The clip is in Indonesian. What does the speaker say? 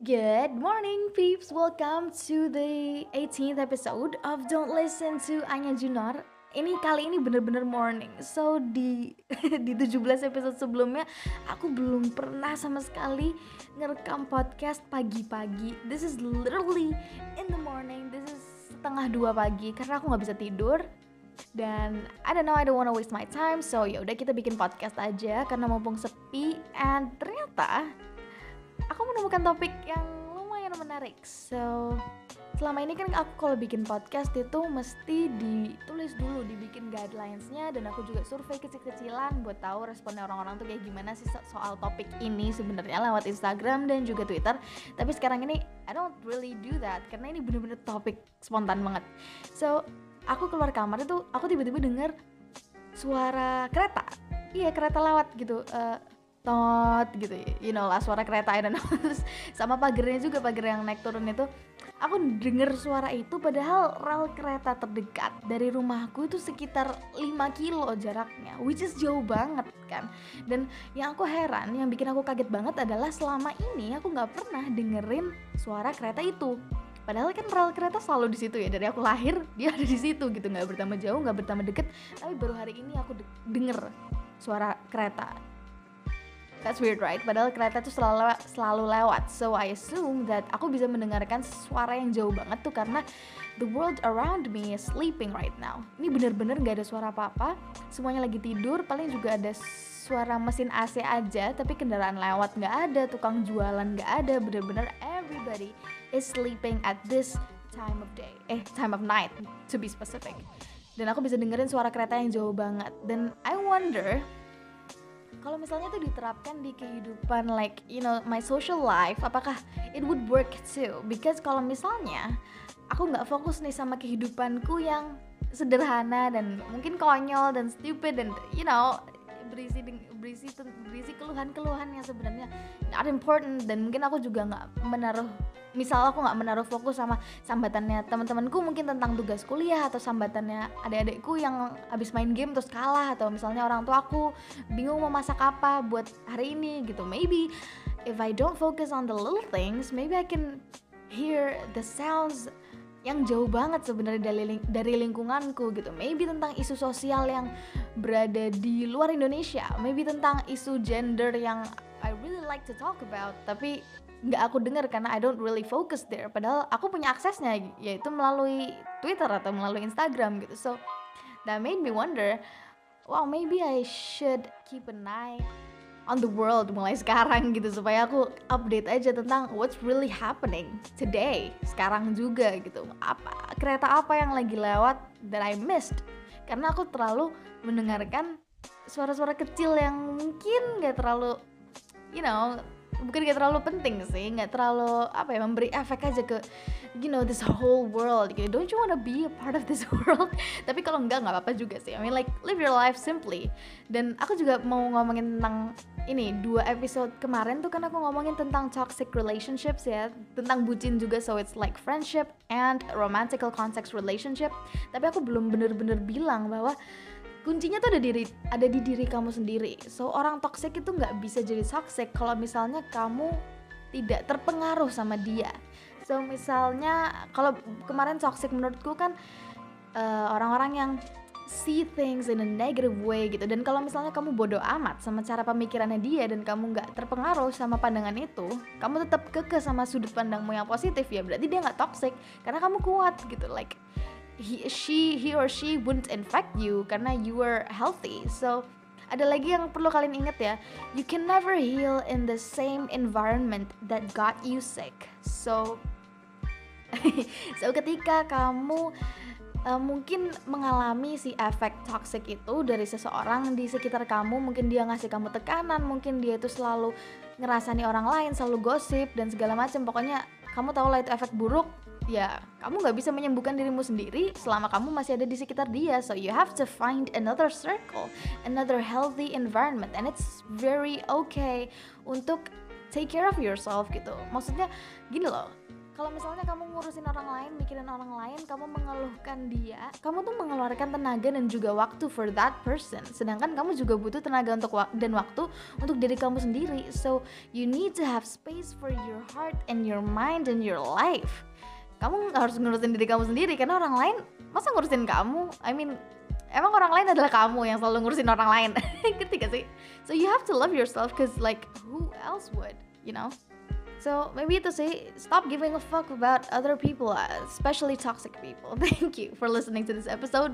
Good morning, peeps. Welcome to the 18th episode of Don't Listen to Anya Junar. Ini kali ini bener-bener morning. So di di 17 episode sebelumnya aku belum pernah sama sekali ngerekam podcast pagi-pagi. This is literally in the morning. This is setengah dua pagi karena aku nggak bisa tidur dan I don't know I don't wanna waste my time so ya udah kita bikin podcast aja karena mumpung sepi and ternyata menemukan topik yang lumayan menarik. So, selama ini kan aku kalau bikin podcast itu mesti ditulis dulu, dibikin guidelinesnya dan aku juga survei kecil-kecilan buat tahu responnya orang-orang tuh kayak gimana sih soal topik ini sebenarnya lewat Instagram dan juga Twitter. Tapi sekarang ini I don't really do that karena ini bener-bener topik spontan banget. So, aku keluar kamar itu aku tiba-tiba denger suara kereta. Iya, kereta lewat gitu. Uh, tot gitu you know lah suara kereta know terus sama pagernya juga pagar yang naik turun itu. Aku denger suara itu padahal rel kereta terdekat dari rumahku itu sekitar 5 kilo jaraknya which is jauh banget kan? Dan yang aku heran yang bikin aku kaget banget adalah selama ini aku nggak pernah dengerin suara kereta itu. Padahal kan rel kereta selalu di situ ya dari aku lahir dia ada di situ gitu. Nggak bertambah jauh nggak bertambah deket tapi baru hari ini aku de denger suara kereta That's weird right? Padahal kereta tuh selalu selalu lewat. So I assume that aku bisa mendengarkan suara yang jauh banget tuh karena the world around me is sleeping right now. Ini bener-bener gak ada suara apa-apa. Semuanya lagi tidur. Paling juga ada suara mesin AC aja. Tapi kendaraan lewat nggak ada. Tukang jualan nggak ada. Bener-bener everybody is sleeping at this time of day. Eh, time of night to be specific. Dan aku bisa dengerin suara kereta yang jauh banget. Dan I wonder kalau misalnya itu diterapkan di kehidupan like you know my social life apakah it would work too? Because kalau misalnya aku nggak fokus nih sama kehidupanku yang sederhana dan mungkin konyol dan stupid dan you know berisi berisi berisi keluhan-keluhan yang sebenarnya not important dan mungkin aku juga nggak menaruh misal aku nggak menaruh fokus sama sambatannya teman-temanku mungkin tentang tugas kuliah atau sambatannya adik-adikku yang habis main game terus kalah atau misalnya orang tua aku bingung mau masak apa buat hari ini gitu. Maybe if I don't focus on the little things maybe I can hear the sounds yang jauh banget sebenarnya dari ling dari lingkunganku gitu. Maybe tentang isu sosial yang berada di luar Indonesia. Maybe tentang isu gender yang I really like to talk about, tapi nggak aku dengar karena I don't really focus there. Padahal aku punya aksesnya yaitu melalui Twitter atau melalui Instagram gitu. So that made me wonder, wow maybe I should keep an eye on the world mulai sekarang gitu supaya aku update aja tentang what's really happening today sekarang juga gitu. Apa kereta apa yang lagi lewat that I missed? Karena aku terlalu mendengarkan suara-suara kecil yang mungkin gak terlalu you know bukan gak terlalu penting sih nggak terlalu apa ya memberi efek aja ke you know this whole world gitu. Don't you wanna be a part of this world? Tapi kalau enggak nggak apa-apa juga sih. I mean like live your life simply. Dan aku juga mau ngomongin tentang ini dua episode kemarin tuh kan aku ngomongin tentang toxic relationships ya. Tentang bucin juga so it's like friendship and romantical context relationship. Tapi aku belum bener-bener bilang bahwa kuncinya tuh ada diri ada di diri kamu sendiri. So orang toxic itu nggak bisa jadi toxic kalau misalnya kamu tidak terpengaruh sama dia. So misalnya kalau kemarin toxic menurutku kan eh, orang-orang uh, yang see things in a negative way gitu. Dan kalau misalnya kamu bodoh amat sama cara pemikirannya dia dan kamu nggak terpengaruh sama pandangan itu kamu tetap keke sama sudut pandangmu yang positif ya berarti dia nggak toxic. Karena kamu kuat gitu like he she he or she wouldn't infect you karena you were healthy. So ada lagi yang perlu kalian ingat ya. You can never heal in the same environment that got you sick. So so ketika kamu uh, mungkin mengalami si efek toxic itu dari seseorang di sekitar kamu mungkin dia ngasih kamu tekanan mungkin dia itu selalu ngerasani orang lain selalu gosip dan segala macam. Pokoknya kamu tahu lah itu efek buruk ya kamu nggak bisa menyembuhkan dirimu sendiri selama kamu masih ada di sekitar dia. So you have to find another circle another healthy environment and it's very okay untuk take care of yourself gitu. Maksudnya gini loh kalau misalnya kamu ngurusin orang lain mikirin orang lain kamu mengeluhkan dia kamu tuh mengeluarkan tenaga dan juga waktu for that person. Sedangkan kamu juga butuh tenaga untuk wak dan waktu untuk diri kamu sendiri. So you need to have space for your heart and your mind and your life kamu harus ngurusin diri kamu sendiri karena orang lain masa ngurusin kamu I mean emang orang lain adalah kamu yang selalu ngurusin orang lain gak sih so you have to love yourself cause like who else would you know So maybe to say stop giving a fuck about other people, especially toxic people. Thank you for listening to this episode.